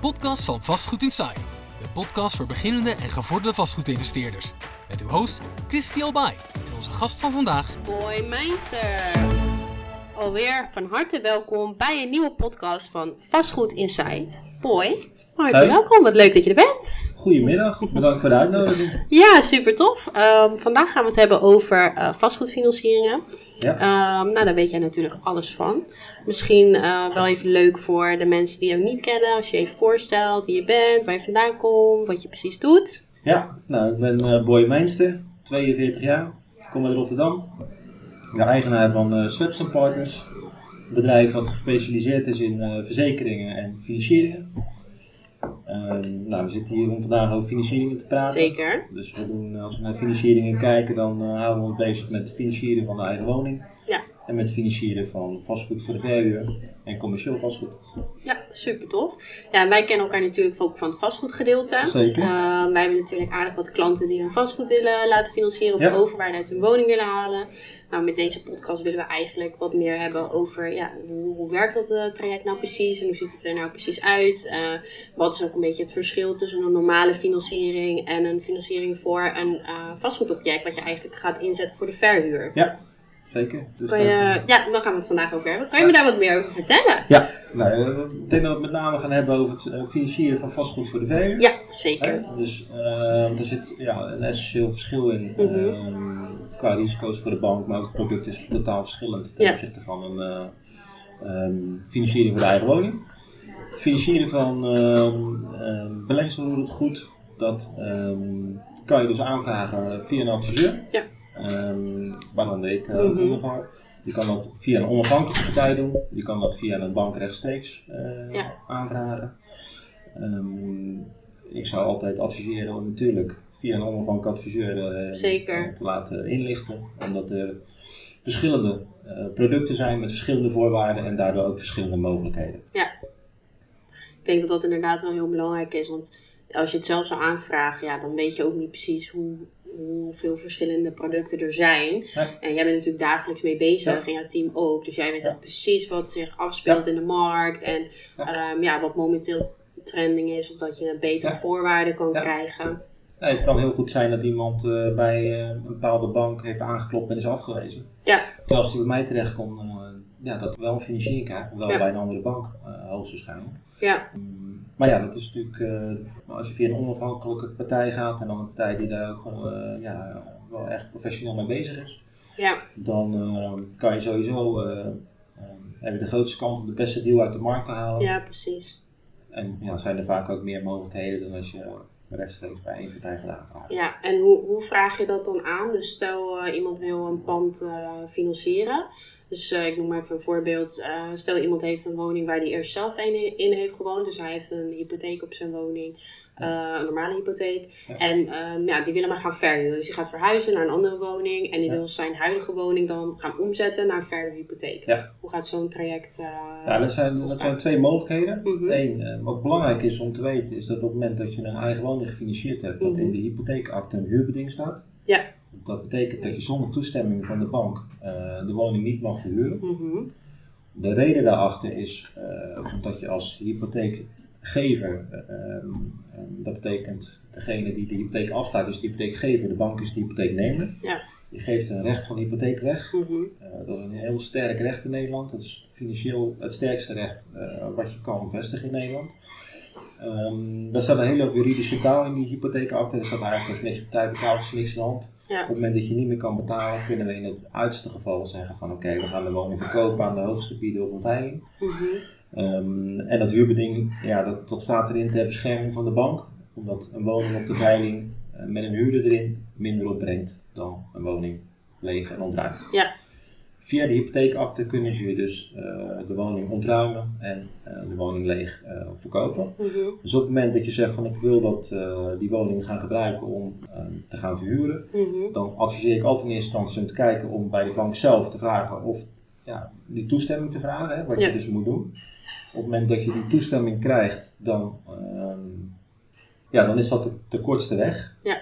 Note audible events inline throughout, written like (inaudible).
podcast van Vastgoed Inside. De podcast voor beginnende en gevorderde vastgoedinvesteerders. Met uw host Christy Albay en onze gast van vandaag. Boy Meinster. Alweer van harte welkom bij een nieuwe podcast van Vastgoed Inside. Boy, harte Hey. welkom. Wat leuk dat je er bent. Goedemiddag, bedankt voor de uitnodiging. Ja, super tof. Ehm, vandaag gaan we het hebben over eh, vastgoedfinancieringen. Ja. Ehm, nou, daar weet jij natuurlijk alles van. Misschien eh, wel even leuk voor de mensen die jou niet kennen. Als je even voorstelt wie je bent, waar je vandaan komt, wat je precies doet. Ja, nou, ik ben eh, Boy Meinster, 42 jaar. Ik kom uit Rotterdam. De eigenaar van eh Swets Partners. Een bedrijf wat gespecialiseerd is in verzekeringen en financieringen. Ehm, nou, we zitten hier om vandaag over financieringen te praten. Zeker. Dus we doen, als we naar financieringen kijken, dan eh, houden we ons bezig met het financieren van de eigen woning. Ja. En met het financieren van vastgoed voor de verhuur en commercieel vastgoed. Ja, super tof. Ja, wij kennen elkaar natuurlijk ook van het vastgoedgedeelte. Zeker. Uh, wij hebben natuurlijk aardig wat klanten die hun vastgoed willen laten financieren of Ja. overwaarde uit hun woning willen halen. Nou, met deze podcast willen we eigenlijk wat meer hebben over ja, hoe, hoe werkt dat eh, traject nou precies en hoe ziet het er nou precies uit. Eh, wat is ook een beetje het verschil tussen een normale financiering en een financiering voor een eh, vastgoedobject wat je eigenlijk gaat inzetten voor de verhuur. Ja, zeker. Dus Kan dat, je, eh, ja, daar gaan we het vandaag over hebben. Kan je me daar wat meer over vertellen? Ja, nou, ik denk dat we het met name gaan hebben over het eh, financieren van vastgoed voor de verhuur. Ja, zeker. Dus eh, er zit ja, een essentieel verschil in Mhm. qua risico's voor de bank, maar ook het product is totaal verschillend ten opzichte van een ehm, financiering voor de eigen woning. Financieren van um, beleggingsonroerend goed, dat kan je dus aanvragen via een adviseur. Ja. Ehm, waaronder ik eh, val. Je kan dat via een onafhankelijke partij doen. Je kan dat via een bank rechtstreeks eh, Ja. aanvragen. Ehm, ik zou altijd adviseren om natuurlijk via een onafhankelijke adviseur eh, Zeker. te laten inlichten. Omdat er verschillende producten zijn met verschillende voorwaarden en daardoor ook verschillende mogelijkheden. Ik denk dat dat inderdaad wel heel belangrijk is. Want als je het zelf zou aanvragen, ja, dan weet je ook niet precies hoe, hoeveel verschillende producten er zijn. En jij bent natuurlijk dagelijks mee bezig Ja. en jouw team ook. Dus jij weet Ja. precies wat zich afspeelt in de markt. En Ja. ja. ja, wat momenteel trending is. Of dat je betere voorwaarden kan krijgen. Het kan heel goed zijn dat iemand eh, bij eh, een bepaalde bank heeft aangeklopt en is afgewezen. Ja, Terwijl als hij bij mij terechtkomt, eh, ja, dat hij wel een financiering krijgt, wel bij een andere bank hoogstwaarschijnlijk. ja, Mm, Maar ja, dat is natuurlijk, eh, als je via een onafhankelijke partij gaat en dan een partij die daar ook gewoon, eh, ja, wel echt professioneel mee bezig is, ja, dan eh, kan je sowieso, heb je de grootste kans om de beste deal uit de markt te halen. ja, precies. En ja, zijn er vaak ook meer mogelijkheden dan als je rechtstreeks bij één partij gaat aanvragen. Ja, en hoe, hoe vraag je dat dan aan? Dus stel iemand wil een pand financieren. Dus eh, ik noem maar even een voorbeeld. Eh, stel iemand heeft een woning waar hij eerst zelf in, in heeft gewoond. Dus hij heeft een hypotheek op zijn woning. eh, een normale hypotheek. Ja. En ehm, ja, die willen maar gaan verhuren. Dus die gaat verhuizen naar een andere woning. En die Ja. wil zijn huidige woning dan gaan omzetten naar een verhuurhypotheek. Ja. Hoe gaat zo'n traject? Ja, dat zijn, dat zijn twee mogelijkheden. Mhm. Eén, wat belangrijk is om te weten, is dat op het moment dat je een eigen woning gefinancierd hebt, dat Mhm. in de hypotheekakte een huurbeding staat. Ja. Dat betekent dat je zonder toestemming van de bank eh, de woning niet mag verhuren. mhm. De reden daarachter is eh, dat je als hypotheekgever, eh, ehm, ehm, dat betekent degene die de hypotheek afstaat, dus de hypotheekgever, de bank is de hypotheeknemer. Ja. Je geeft een recht van hypotheek weg. Mhm. Dat is een heel sterk recht in Nederland. Dat is financieel het sterkste recht wat je kan vestigen in Nederland. Daar staat een hele hoop juridische taal in die hypotheekakte. Er staat eigenlijk als je is niks aan de hand. Ja. Op het moment dat je niet meer kan betalen, kunnen we in het uiterste geval zeggen van oké, we gaan de woning verkopen aan de hoogste bieden op een veiling. Mhm. Ehm, en dat huurbeding, ja, dat, dat staat erin ter bescherming van de bank. Omdat een woning op de veiling eh, met een huurder erin minder opbrengt dan een woning leeg en ontruimd. Ja. Via de hypotheekakte kunnen ze je dus eh, de woning ontruimen en eh, de woning leeg eh, verkopen. Mhm. Dus op het moment dat je zegt van ik wil dat die woning gaan gebruiken om eh, te gaan verhuren, Mhm. dan adviseer ik altijd in eerste instantie om te kijken om bij de bank zelf te vragen of ja, die toestemming te vragen, hè, wat Ja. je dus moet doen. Op het moment dat je die toestemming krijgt, dan, ehm, ja, dan is dat de, de kortste weg. Ja.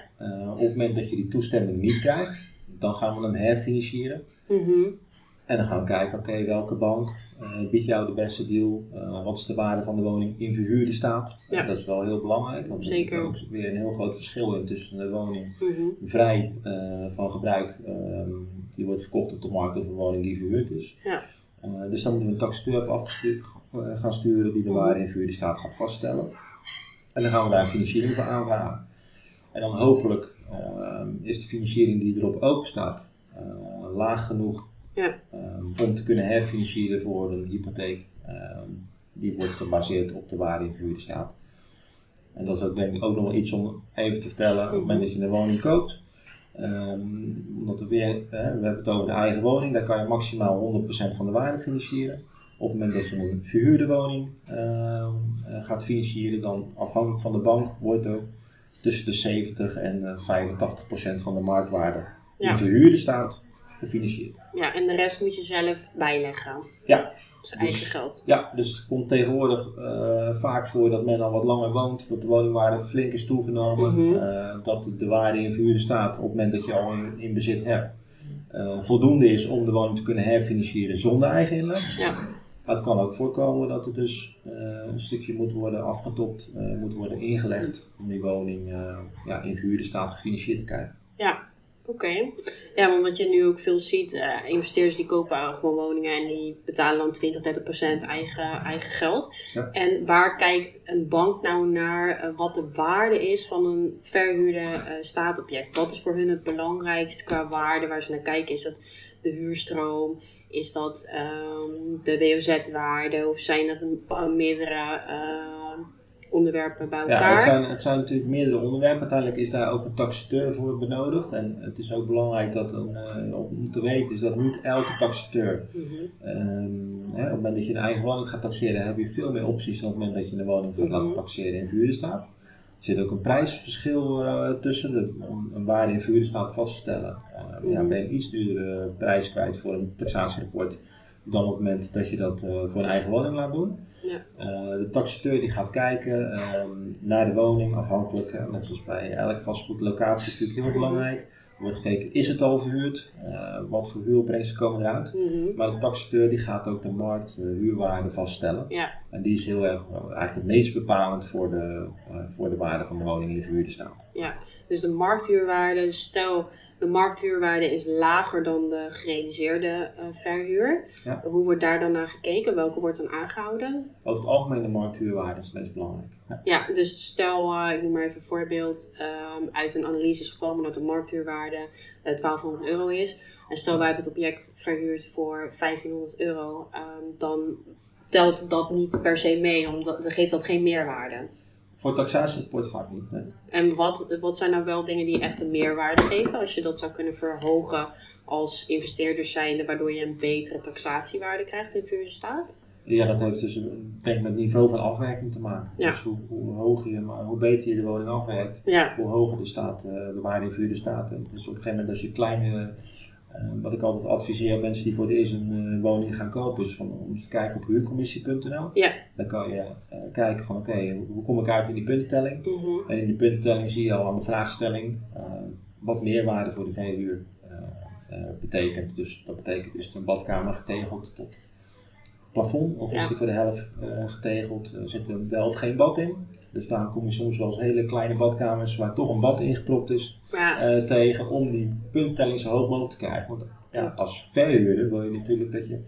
Op het moment dat je die toestemming niet krijgt, dan gaan we hem herfinancieren. Mhm. En dan gaan we kijken, oké, welke bank eh, biedt jou de beste deal? Eh, wat is de waarde van de woning in verhuurde staat? Ja. Dat is wel heel belangrijk, want er zit Zeker. ook weer een heel groot verschil in tussen de woning Mhm. vrij eh, van gebruik, ehm, die wordt verkocht op de markt, of een woning die verhuurd is. Ja. Eh, dus dan moeten we een taxateur eh, gaan sturen die de Mhm. waarde in verhuurde staat gaat vaststellen. En dan gaan we daar financiering voor aanvragen. En dan hopelijk ehm, is de financiering die erop open staat eh, laag genoeg Ja. ehm, om te kunnen herfinancieren voor een hypotheek. ehm, die wordt gebaseerd op de waarde in verhuurde staat. En dat is ook denk ik ook nog wel iets om even te vertellen op het moment dat je een woning koopt. Omdat we weer, we hebben het over de eigen woning, daar kan je maximaal 100% van de waarde financieren. Op het moment dat je een verhuurde woning eh, gaat financieren, dan afhankelijk van de bank wordt er tussen de 70 en eh, 85% van de marktwaarde Ja. in verhuurde staat gefinancierd. ja, en de rest moet je zelf bijleggen. Ja, Dus eigen geld. ja, dus het komt tegenwoordig eh, vaak voor dat men al wat langer woont, dat de woningwaarde flink is toegenomen, Mhm. eh, dat de waarde in verhuurde staat op het moment dat je al in, in bezit hebt. voldoende is om de woning te kunnen herfinancieren zonder eigen inleg. Ja. Maar het kan ook voorkomen dat er dus eh, een stukje moet worden afgetopt, eh, moet worden ingelegd om die woning eh, ja, in verhuurde staat gefinancierd te krijgen. Ja, oké. Ja, want wat je nu ook veel ziet, investeerders die kopen gewoon woningen en die betalen dan 20, 30 procent eigen, eigen geld. Ja. En waar kijkt een bank nou naar wat de waarde is van een verhuurde staatobject? Wat is voor hun het belangrijkste qua waarde waar ze naar kijken? Is dat de huurstroom? Is dat ehm, de WOZ-waarde? Of zijn dat een, meerdere eh, onderwerpen bij Ja, elkaar? het zijn, het zijn natuurlijk meerdere onderwerpen. Uiteindelijk is daar ook een taxateur voor benodigd. En het is ook belangrijk dat een, eh, om te weten is dat niet elke taxateur, Mhm. ehm, hè, op het moment dat je een eigen woning gaat taxeren, heb je veel meer opties dan op het moment dat je een woning gaat Mhm. laten taxeren in verhuurde staat. Er zit ook een prijsverschil eh, tussen. De, om een waarde in verhuurde staat vast te stellen, eh, ja, Mhm. ben je een iets duurdere prijs kwijt voor een taxatierapport dan op het moment dat je dat eh, voor een eigen woning laat doen. Ja. De taxateur die gaat kijken ehm, naar de woning, afhankelijk, net zoals bij elk vastgoed, locatie is natuurlijk heel belangrijk. Wordt gekeken, is het al verhuurd? Eh, wat voor huuropbrengsten komen eruit? Mhm. Maar de taxateur die gaat ook de markt, de huurwaarde vaststellen. Ja. En die is heel erg, eh, eigenlijk het meest bepalend voor de, eh, voor de waarde van de woning die verhuurde staat. Ja, dus de markthuurwaarde, stel de markthuurwaarde is lager dan de gerealiseerde eh, verhuur. Ja. Hoe wordt daar dan naar gekeken? Welke wordt dan aangehouden? Over het algemeen de markthuurwaarde is het meest belangrijk. Ja. Ja, dus stel, eh, ik noem maar even een voorbeeld, ehm, uit een analyse is gekomen dat de markthuurwaarde eh 1200 euro is. En stel wij hebben het object verhuurd voor 1500 euro, ehm, dan telt dat niet per se mee, omdat dan geeft dat geen meerwaarde. Voor taxatierapport vaak niet. nee. En wat, wat zijn nou wel dingen die echt een meerwaarde geven? Als je dat zou kunnen verhogen als investeerder zijnde, waardoor je een betere taxatiewaarde krijgt in verhuurde staat? Ja, dat heeft dus denk met het niveau van afwerking te maken. Ja. Dus hoe, hoe, hoger je, hoe beter je de woning afwerkt, Ja, hoe hoger de, staat, eh, de waarde in verhuurde staat. En dus op een gegeven moment als je kleine, wat ik altijd adviseer aan mensen die voor het eerst een eh, woning gaan kopen, is van, om te kijken op huurcommissie.nl. Ja. Dan kan je eh, kijken van oké, hoe- hoe kom ik uit in die puntentelling? mhm, En in die puntentelling zie je al aan de vraagstelling eh, wat meerwaarde voor de verhuur eh, eh, betekent. Dus dat betekent is de badkamer getegeld tot plafond of is die voor de helft eh, getegeld? Er zit er wel of geen bad in. Dus daarom kom je soms wel eens hele kleine badkamers waar toch een bad ingepropt is ja, eh, tegen om die punttelling zo hoog mogelijk te krijgen. Want ja, als verhuurder wil je natuurlijk dat je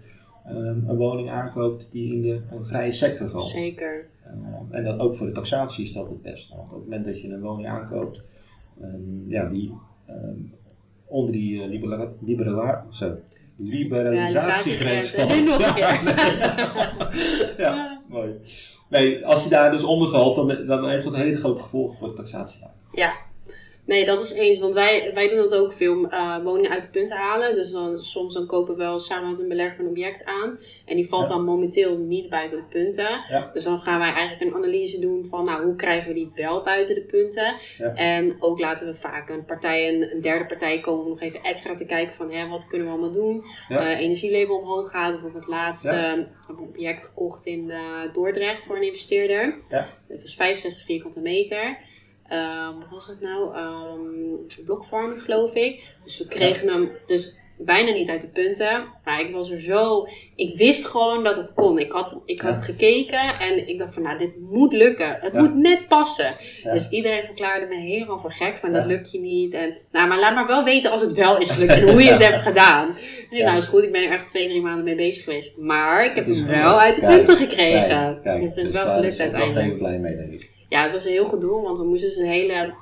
ehm, een woning aankoopt die in de een vrije sector valt. zeker. Uh, en dat ook voor de taxatie is dat het beste. Want op het moment dat je een woning aankoopt, um, ja, die onder die uh, libera liberala zo, liberalisatiegrens (laughs) Ja, nu nog een keer. (laughs) ja, mooi. Nee, als je daar dus onder valt, dan, dan heeft dat hele grote gevolgen voor de taxatie. Ja, nee, dat is eens. Want wij, wij doen dat ook veel, uh, woningen uit de punten halen. Dus dan, soms dan kopen we wel samen met een belegger een object aan. En die valt Ja. dan momenteel niet buiten de punten. Ja. Dus dan gaan wij eigenlijk een analyse doen van, nou, hoe krijgen we die wel buiten de punten? Ja. En ook laten we vaak een partij, een, een derde partij komen om nog even extra te kijken van, hè, wat kunnen we allemaal doen? Eh, energielabel omhoog halen. Bijvoorbeeld laatst eh, ik een object gekocht in eh, Dordrecht voor een investeerder. Ja. Dat was 65 vierkante meter. Ehm, wat was het nou? Blokfarm geloof ik. Dus we kregen hem, dus bijna niet uit de punten. Maar ik was er zo... Ik wist gewoon dat het kon. Ik had, ik had Ja. gekeken en ik dacht van, nou, dit moet lukken. Het Ja. moet net passen. Ja. Dus iedereen verklaarde me helemaal voor gek van, dat lukt je niet. En, nou, maar laat maar wel weten als het wel is gelukt en (laughs) hoe je het hebt gedaan. Dus ik, nou, is goed. Ik ben er echt twee, drie maanden mee bezig geweest. Maar ik heb hem wel uit de punten gekregen. Kijk, kijk, dus het is dus wel gelukt uiteindelijk. even blij mee, denk ik. Ja, het was een heel gedoe, want we moesten dus een hele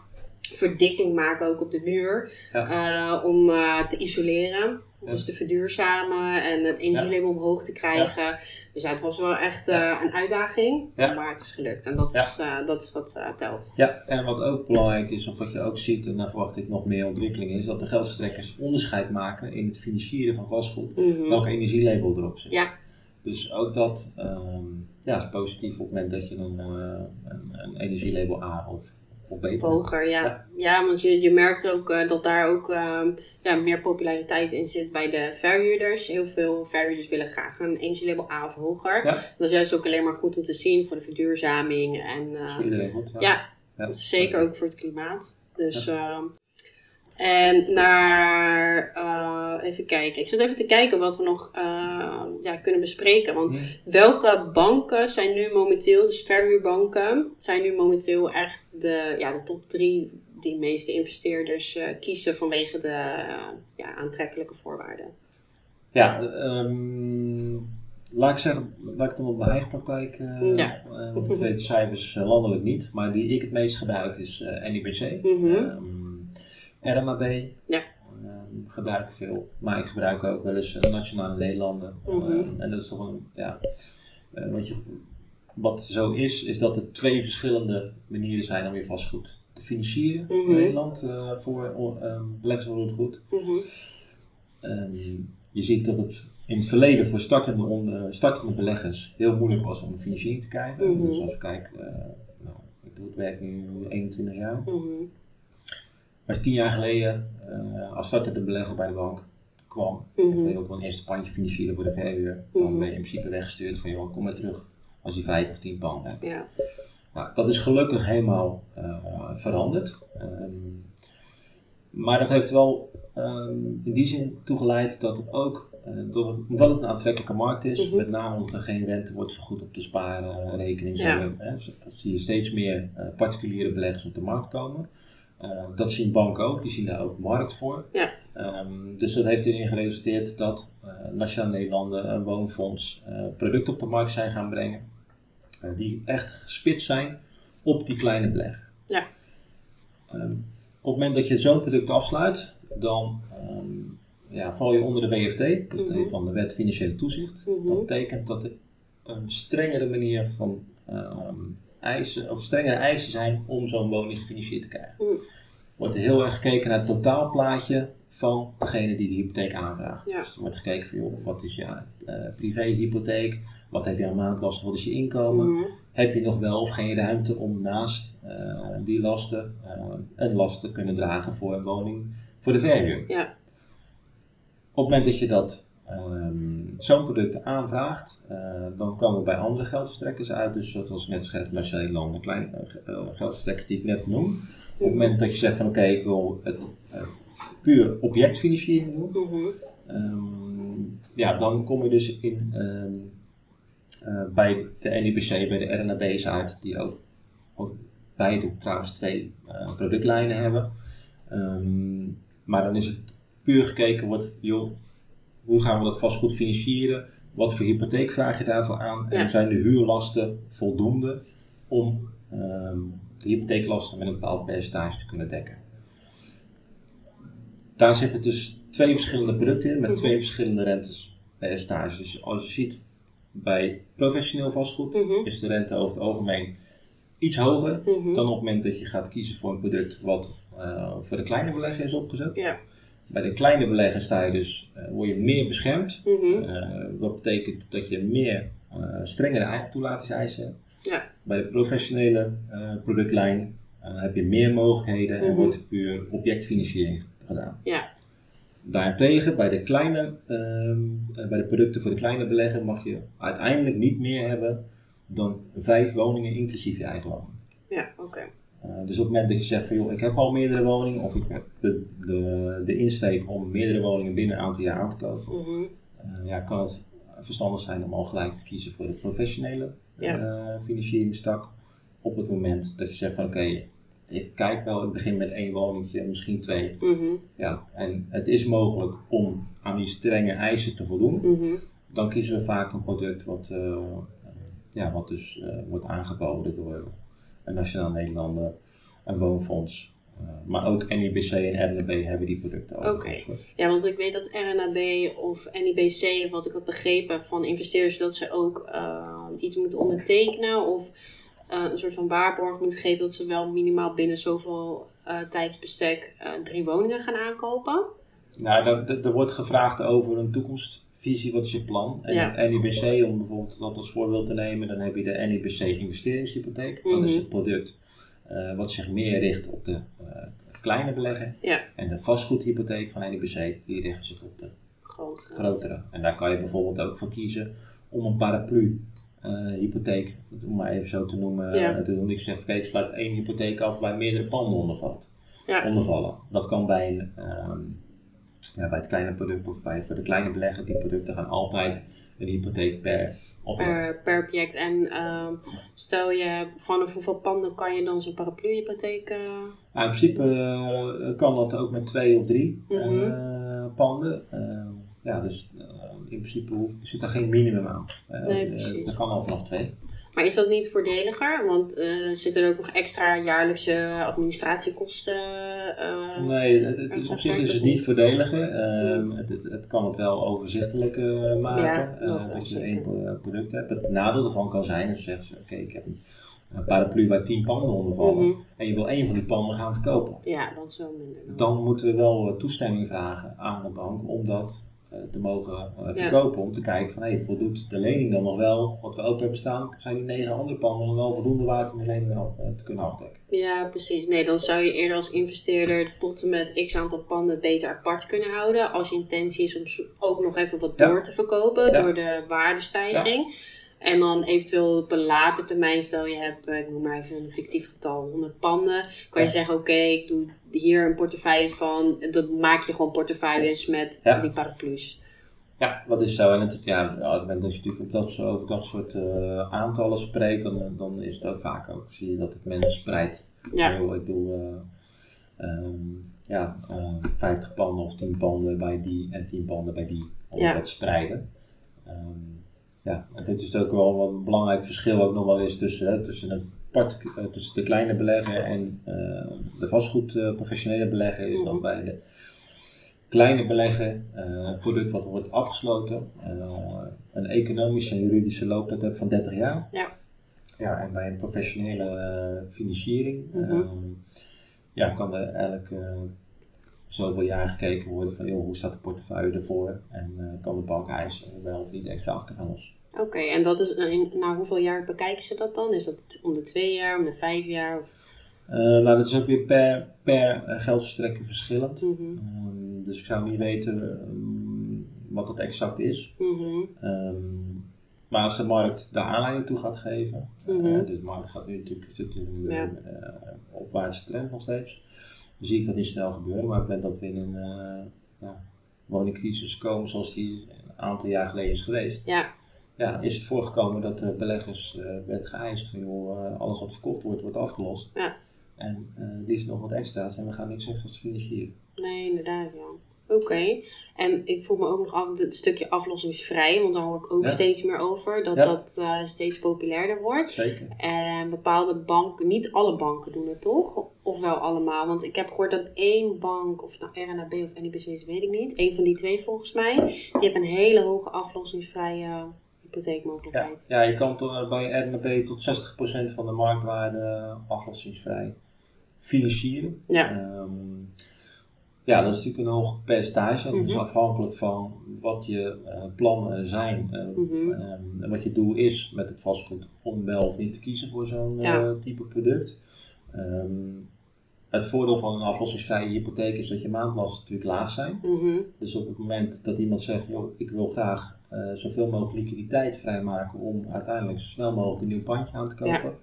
verdikking maken ook op de muur. eh, om eh, te isoleren. Ja. Dus te verduurzamen en het energielabel omhoog te krijgen. Dus ja, het was wel echt eh, een uitdaging. Maar het is gelukt. En dat, is, dat is wat telt. Ja, en wat ook belangrijk is, of wat je ook ziet, en daar verwacht ik nog meer ontwikkeling, is dat de geldverstrekkers onderscheid maken in het financieren van vastgoed. Mhm. Welk energielabel erop zit. Ja. Dus ook dat ehm, ja, is positief op het moment dat je een, eh, een, een energielabel A of, of B hebt. Hoger, ja. Ja. Ja, want je, je merkt ook eh, dat daar ook ehm, ja, meer populariteit in zit bij de verhuurders. Heel veel verhuurders willen graag een energielabel A of hoger. Ja. Dat is juist ook alleen maar goed om te zien voor de verduurzaming. En, is eh, goed. Ja. ja, Ja. zeker ook voor het klimaat. Dus, ehm, en naar, eh, even kijken. Ik zit even te kijken wat we nog eh, ja, kunnen bespreken. Want Hm. welke banken zijn nu momenteel, dus verhuurbanken, zijn nu momenteel echt de, ja, de top drie die de meeste investeerders eh, kiezen vanwege de ja, aantrekkelijke voorwaarden? Ja, ehm, laat ik zeggen, laat ik dan op mijn eigen praktijk. Ja. want ik weet de cijfers landelijk niet, maar die ik het meest gebruik is NIBC. Mhm. Ehm, RMAB Ja. ehm, gebruik ik veel, maar ik gebruik ook wel eens eh, Nationale Nederlanden. Mhm. Ehm, en dat is toch een, ja, eh, wat, je, wat zo is, is dat er twee verschillende manieren zijn om je vastgoed te financieren Mhm. in Nederland voor voor beleggers van goed. Mhm. Ehm, je ziet dat het in het verleden voor startende, on- eh, startende beleggers heel moeilijk was om financiering te krijgen. Mhm. Dus als ik kijk, eh, nou, ik doe het werk nu 21 jaar. Mhm. Maar tien jaar geleden, eh, als startende belegger bij de bank kwam, Mhm. en je ook wel een eerste pandje financieren voor de verhuur, dan Mhm. ben je in principe weggestuurd van joh, kom maar terug als je vijf of tien panden hebt. Ja. Nou, dat is gelukkig helemaal eh, veranderd. Ehm, maar dat heeft wel ehm, in die zin toegeleid dat het ook, eh, door omdat het een aantrekkelijke markt is, Mhm. met name omdat er geen rente wordt vergoed op de spaarrekening, Ja. er, hè, zie je steeds meer particuliere beleggers op de markt komen. Eh, dat zien banken ook, die zien daar ook markt voor. Ja. Ehm, dus dat heeft erin geresulteerd dat eh Nationale Nederlanden, een woonfonds, eh, producten op de markt zijn gaan brengen. die echt gespitst zijn op die kleine belegger. Ja. Ehm, op het moment dat je zo'n product afsluit, dan ehm, ja, val je onder de WFT, dus dat Mhm. heet dan de Wet Financiële Toezicht. Mhm. Dat betekent dat er een strengere manier van eisen, of strengere eisen zijn om zo'n woning gefinancierd te krijgen. Wordt er heel erg gekeken naar het totaalplaatje van degene die de hypotheek aanvraagt. Ja. Dus er wordt gekeken van, joh, wat is je eh, privéhypotheek, wat heb je aan maandlasten, wat is je inkomen, Mhm. heb je nog wel of geen ruimte om naast eh, die lasten eh, een last te kunnen dragen voor een woning voor de verhuur. Ja. Op het moment dat je dat ehm, zo'n product aanvraagt, eh, dan komen we bij andere geldverstrekkers uit. Dus zoals ik net zei, Nationale Nederlanden, kleine eh, eh, geldverstrekkers die ik net noem. Op het moment dat je zegt van oké, ik wil het puur objectfinanciering doen. Ehm, ja, dan kom je dus in, ehm, eh, bij de NIBC, bij de RNAB's uit, die ook, ook beide trouwens twee productlijnen hebben. Maar dan is het puur gekeken wordt, joh, hoe gaan we dat vastgoed financieren? Wat voor hypotheek vraag je daarvoor aan? Ja. En zijn de huurlasten voldoende om ehm, de hypotheeklasten met een bepaald percentage te kunnen dekken? Daar zitten dus twee verschillende producten in met Mhm. twee verschillende rentes percentages. Dus als je ziet bij professioneel vastgoed Mhm. is de rente over het algemeen iets hoger Mhm. dan op het moment dat je gaat kiezen voor een product wat eh, voor de kleine belegger is opgezet. Ja. Bij de kleine belegger sta je dus, eh, word je meer beschermd. Wat betekent dat je meer eh, strengere ei- toelatingseisen hebt. Ja. Bij de professionele productlijn heb je meer mogelijkheden en Mhm. wordt er puur objectfinanciering gedaan. Ja. Daarentegen, bij de, kleine, ehm, eh, bij de producten voor de kleine belegger mag je uiteindelijk niet meer hebben dan vijf woningen inclusief je eigen woning. Ja, oké. Dus op het moment dat je zegt van joh, ik heb al meerdere woningen of ik heb de, de, de insteek om meerdere woningen binnen een aantal jaar aan te kopen, Mhm. eh, ja, kan het verstandig zijn om al gelijk te kiezen voor de professionele Ja. eh, financieringstak. Op het moment dat je zegt van oké, ik kijk wel, ik begin met één woningje, misschien twee. Mhm. Ja, en het is mogelijk om aan die strenge eisen te voldoen. Mhm. Dan kiezen we vaak een product wat, eh, ja, wat dus eh, wordt aangeboden door een Nationaal Nederlander, een woonfonds. Eh, maar ook NIBC en RNB hebben die producten hoor. Ja, want ik weet dat RNAB of NIBC, wat ik had begrepen van investeerders, dat ze ook eh, iets moeten ondertekenen of eh, een soort van waarborg moeten geven dat ze wel minimaal binnen zoveel tijdsbestek drie woningen gaan aankopen. Nou, er wordt gevraagd over een toekomstvisie, wat is je plan? En Ja. NIBC, om bijvoorbeeld dat als voorbeeld te nemen, dan heb je de NIBC investeringshypotheek. Dat is Mhm. het product eh, wat zich meer richt op de eh, kleine belegger. Ja. En de vastgoedhypotheek van NIBC, die richt zich op de Groot. grotere. En daar kan je bijvoorbeeld ook voor kiezen om een paraplu eh, hypotheek, om maar even zo te noemen, Ja. te doen. Ik zeg, ik sluit één hypotheek af waar meerdere panden onder valt Ja. ondervallen. Dat kan bij, een, ehm, ja, bij het kleine product of bij, voor de kleine belegger. Die producten gaan altijd een hypotheek per object. Per, per object. En ehm, stel je, vanaf hoeveel panden kan je dan zo'n paraplu-hypotheek... eh, Nou, in principe eh, kan dat ook met twee of drie Mhm. eh, panden. Ehm, ja, dus in principe zit er geen minimum aan. Nee, precies. dat kan al vanaf twee. Maar is dat niet voordeliger? Want eh zitten er ook nog extra jaarlijkse administratiekosten? eh, Nee, het, het- op zich is het niet voordeliger. Ehm, het, het, het kan het wel overzichtelijk eh, maken. Ja, dat je één pro- product hebt. Het nadeel ervan kan zijn, dat je zegt, oké, ik heb een, een paraplu waar tien panden onder vallen. Mhm. En je wil één van die panden gaan verkopen. Ja, dat is wel minder. dan. Moeten we wel toestemming vragen aan de bank om dat te mogen eh, verkopen. Om te kijken van, hey, voldoet de lening dan nog wel wat we open hebben staan? Zijn die negen andere panden dan wel voldoende waard om de lening eh, te kunnen afdekken? Ja, precies. Nee, dan zou je eerder als investeerder tot en met x aantal panden beter apart kunnen houden. Als je intentie is om ook nog even wat Ja. door te verkopen Ja. door de waardestijging. En dan eventueel op een later termijn, stel je hebt, eh, ik noem maar even een fictief getal, 100 panden. Kan je zeggen, oké, ik doe hier een portefeuille van. Dat maak je gewoon portefeuilles met Ja. die paraplu's. Ja, dat is zo. En het, ja, op het moment dat je natuurlijk op dat, soort- over dat soort eh, aantallen spreekt, dan, dan is het ook vaak ook, zie je dat het mensen spreidt. Ja. Ik doe eh, ehm, ja, eh, 50 panden of 10 panden bij die en 10 panden bij die, om Ja. dat te spreiden. Ehm, ja, en dit is ook wel een belangrijk verschil ook nog wel is tussen, hè, tussen, een part, eh, tussen de kleine belegger en eh, de vastgoed eh, belegger is Mhm. dat bij de kleine belegger, een product wat wordt afgesloten, eh, een economische en juridische looptijd heeft van 30 jaar. Ja. Ja, en bij een professionele financiering Mhm. ehm, ja, kan er eh, zoveel jaar gekeken worden van joh, hoe staat de portefeuille ervoor en kan de bank eisen wel of niet extra af Oké, en dat is, na hoeveel jaar bekijken ze dat dan? Is dat om de twee jaar, om de vijf jaar? Of, Eh, nou, dat is ook weer per, per geldverstrekker verschillend. Mhm, Ehm, dus ik zou niet weten ehm, wat het exact is. mhm, Ehm, maar als de markt de aanleiding toe gaat geven, eh, Mhm. dus de markt gaat nu natuurlijk zit in een Ja. eh, opwaartse trend nog steeds, dan zie ik dat niet snel gebeuren. Maar het moment dat in een ja, woningcrisis komen zoals die een aantal jaar geleden is geweest, Ja, ja, is het voorgekomen dat de beleggers eh, werd geëist van joh, eh, alles wat verkocht wordt, wordt afgelost. Ja. En eh liefst nog wat extra's en we gaan niks extra's financieren. nee, inderdaad, ja. Oké, en ik voel me ook nog af het stukje aflossingsvrij, want daar hoor ik ook Ja. steeds meer over, dat Ja. dat steeds populairder wordt. Zeker. En bepaalde banken, niet alle banken doen het toch? Of wel allemaal? Want ik heb gehoord dat één bank, of nou RNAB of NIBC weet ik niet. Één van die twee volgens mij. Die heeft een hele hoge aflossingsvrije hypotheekmogelijkheid. Ja, je kan tot, bij RNB tot 60% van de marktwaarde aflossingsvrij financieren. Ja. Ehm, ja, dat is natuurlijk een hoog percentage. Dat is Mhm. afhankelijk van wat je eh, plannen zijn. eh, Mhm. ehm, en wat je doel is met het vastgoed om wel of niet te kiezen voor zo'n Ja. eh, type product. Ehm, het voordeel van een aflossingsvrije hypotheek is dat je maandlasten natuurlijk laag zijn. Mhm. Dus op het moment dat iemand zegt, joh, ik wil graag eh, zoveel mogelijk liquiditeit vrijmaken om uiteindelijk zo snel mogelijk een nieuw pandje aan te kopen.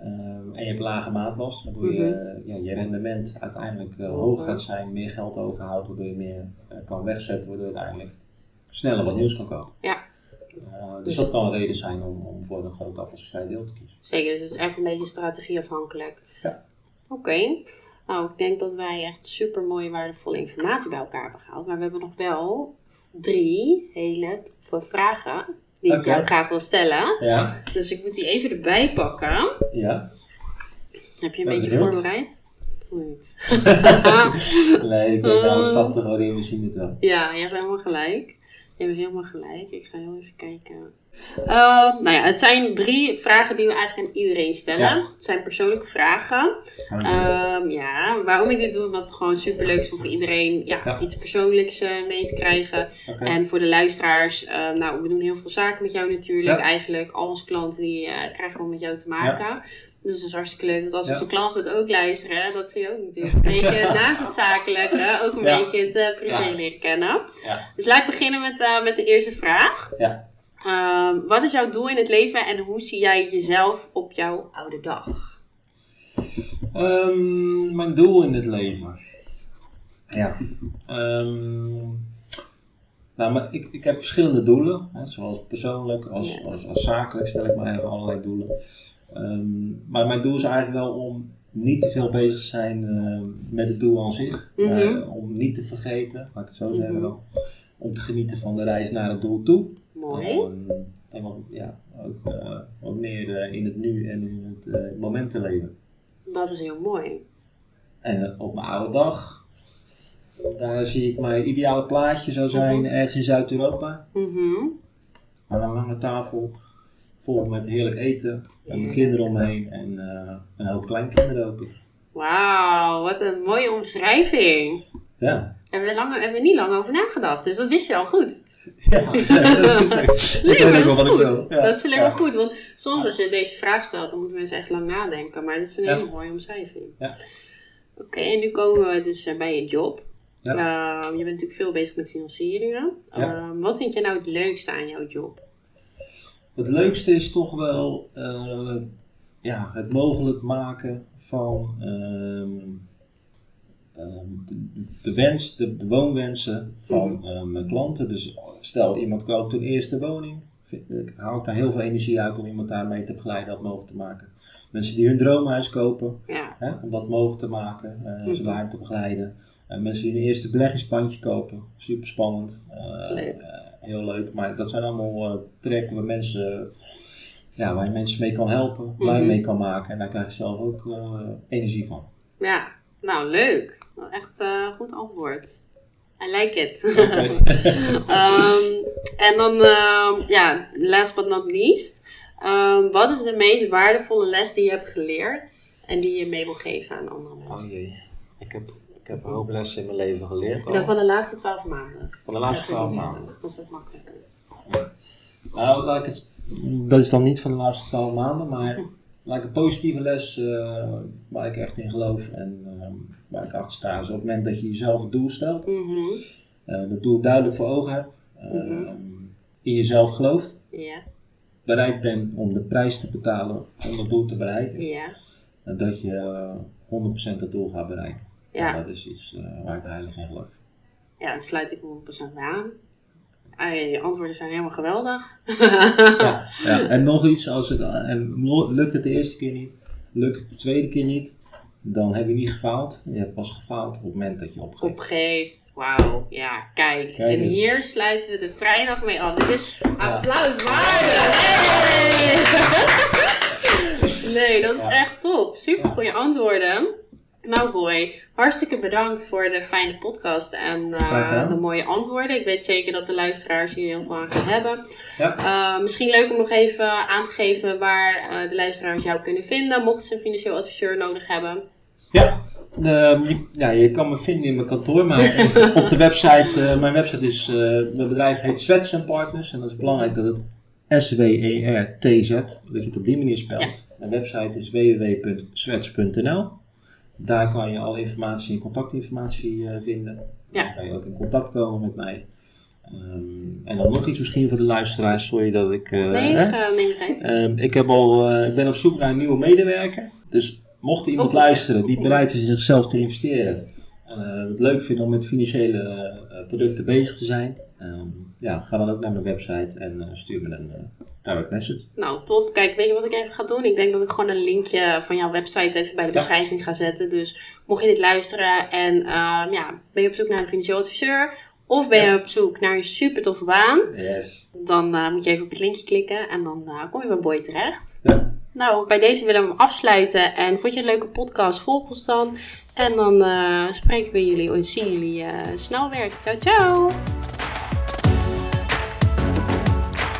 Ehm, en je hebt lage maatlast, waardoor je, ja, je rendement uiteindelijk eh, hoog gaat zijn, meer geld overhoudt, waardoor je meer eh, kan wegzetten, waardoor je uiteindelijk sneller wat nieuws kan kopen. Ja. Eh, dus dat kan een reden zijn om, om voor een groot afvalsvrij deel te kiezen. Zeker, dus het is echt een beetje strategieafhankelijk. Ja. Oké. Nou, ik denk dat wij echt super mooie, waardevolle informatie bij elkaar hebben gehaald. Maar we hebben nog wel drie hele toffe vragen die ik jou graag wil stellen. Ja, Dus ik moet die even erbij pakken. ja. Heb je een Ben beetje benieuwd. voorbereid? Niet? (laughs) (laughs) Nee, ik denk nou, Mm. we stapten gewoon in, we zien het wel. Ja, je hebt helemaal gelijk. Je hebt helemaal gelijk. Ik ga heel even kijken. Uh, nou ja, het zijn drie vragen die we eigenlijk aan iedereen stellen. Ja. Het zijn persoonlijke vragen. Ehm, ja, waarom ik dit doe, omdat het gewoon super leuk is om voor iedereen ja, Ja. iets persoonlijks eh, mee te krijgen. En voor de luisteraars, eh, nou, we doen heel veel zaken met jou natuurlijk. Eigenlijk, al onze klanten die eh, krijgen gewoon met jou te maken. Dus het is hartstikke leuk dat als Ja. onze klanten het ook luisteren, dat ze je ook niet (laughs) een beetje naast het zakelijke, ook een Ja. beetje het eh, privé Ja. leren kennen. Ja. Dus laat ik beginnen met, eh, met de eerste vraag. Ja. Ehm, wat is jouw doel in het leven en hoe zie jij jezelf op jouw oude dag? Ehm, mijn doel in het leven. Ja. Ehm, nou, maar ik, ik heb verschillende doelen. Hè, zoals persoonlijk, als, Ja. als, als zakelijk stel ik eigenlijk allerlei doelen. Ehm, maar mijn doel is eigenlijk wel om niet te veel bezig te zijn eh, met het doel aan zich. Mhm. Maar om niet te vergeten, laat ik het zo zeggen Mhm. wel. Om te genieten van de reis naar het doel toe. Mooi. Ehm, en wat, ja, ook eh, wat meer eh, in het nu en in het eh, moment te leven. Dat is heel mooi. En eh, op mijn oude dag, daar zie ik mijn ideale plaatje zou zijn Mhm. ergens in Zuid-Europa. Mhm. Aan een lange tafel, vol met heerlijk eten, met mijn kinderen omheen en eh, een hoop kleinkinderen ook. Wauw, wat een mooie omschrijving. Ja. Hebben we, lang, hebben we niet lang over nagedacht, dus dat wist je al goed. ja. (laughs) dat is- dat is goed. Ja. Dat is alleen maar goed, want soms als je deze vraag stelt, dan moeten mensen echt lang nadenken. Maar dat is een hele mooie omschrijving. Ja. Oké, en nu komen we dus eh, bij je job. Ja. Ehm, je bent natuurlijk veel bezig met financieringen. Ehm, wat vind jij nou het leukste aan jouw job? Het leukste is toch wel eh, ja, het mogelijk maken van ehm, ehm, de, de wens, de, de woonwensen van Mhm. eh, mijn klanten. Dus stel iemand koopt een eerste woning, ik, haal ik daar heel veel energie uit om iemand daarmee te begeleiden dat mogelijk te maken. Mensen die hun droomhuis kopen, Ja, hè, om dat mogelijk te maken, Mhm. ze daarin te begeleiden. Mensen die een eerste beleggingspandje kopen, super spannend. Leuk. Heel leuk, maar dat zijn allemaal eh, trajecten waar mensen, ja, waar je mensen mee kan helpen, blij Mhm. mee kan maken en daar krijg je zelf ook eh, energie van. ja. nou leuk. Echt eh goed antwoord. I like it. (laughs) (laughs) Ehm, en dan, ehm, ja, last but not least. Ehm, wat is de meest waardevolle les die je hebt geleerd en die je mee wil geven aan andere mensen? Oh jee, ik heb, ik heb een hoop lessen in mijn leven geleerd. En dan van de laatste twaalf maanden. Van de laatste twaalf maanden. Dat is wat makkelijker. Nou, laat ik het, dat is dan niet van de laatste twaalf maanden, maar laat ik een positieve les eh, waar ik echt in geloof en ehm, waar ik achter sta. is op het moment dat je jezelf een doel stelt, Mhm. eh dat doel duidelijk voor ogen hebt, ehm, in jezelf gelooft, bereid bent om de prijs te betalen om dat doel te bereiken, en dat je eh, 100% dat doel gaat bereiken. Ja. En dat is iets eh, waar ik heilig in geloof. Ja, daar sluit ik 100% bij aan. Ah, je antwoorden zijn helemaal geweldig. Ja, (laughs) ja. En nog iets, als het, en lukt het de eerste keer niet, lukt het de tweede keer niet, dan heb je niet gefaald. Je hebt pas gefaald op het moment dat je opgeeft. Opgeeft. Wauw. Ja, kijk. Kijk en eens. hier sluiten we de vrijdag mee af. Dit is applaus waardig. (laughs) Hey! Nee, dat is echt top. Super goede antwoorden. Nou boy, hartstikke bedankt voor de fijne podcast en eh, de mooie antwoorden. Ik weet zeker dat de luisteraars hier heel veel aan gaan hebben. Ja. Eh, misschien leuk om nog even aan te geven waar eh, de luisteraars jou kunnen vinden, mochten ze een financieel adviseur nodig hebben. Ja, ehm, je, ja, je kan me vinden in mijn kantoor, maar (laughs) op de website, mijn website is, mijn bedrijf heet Swets Partners en dat is belangrijk dat het S-W-E-R-T-Z, dat je het op die manier spelt. Mijn website is www.swets.nl. Daar kan je alle informatie en contactinformatie eh, vinden. Ja. Dan kan je ook in contact komen met mij. Ehm, en dan nog iets misschien voor de luisteraars, sorry dat ik... eh, nee, hè? uh, neem de tijd. Ehm, ik, heb al, eh, ik ben op zoek naar een nieuwe medewerker. Dus mocht iemand Oh, luisteren die bereid is in zichzelf te investeren, eh, het leuk vindt om met financiële eh, producten bezig te zijn, ehm, ja, ga dan ook naar mijn website en eh, stuur me een eh, direct message. Nou, top. Kijk, weet je wat ik even ga doen? Ik denk dat ik gewoon een linkje van jouw website even bij de Ja. beschrijving ga zetten. Dus mocht je dit luisteren en ehm, ja, ben je op zoek naar een financieel adviseur of ben je op zoek naar een super toffe baan, Yes. dan eh, moet je even op het linkje klikken en dan kom je bij Boy terecht. Ja. Nou, bij deze willen we hem afsluiten. En vond je een leuke podcast? Volg ons dan. En dan spreken we jullie en zien jullie snel weer. Ciao, ciao!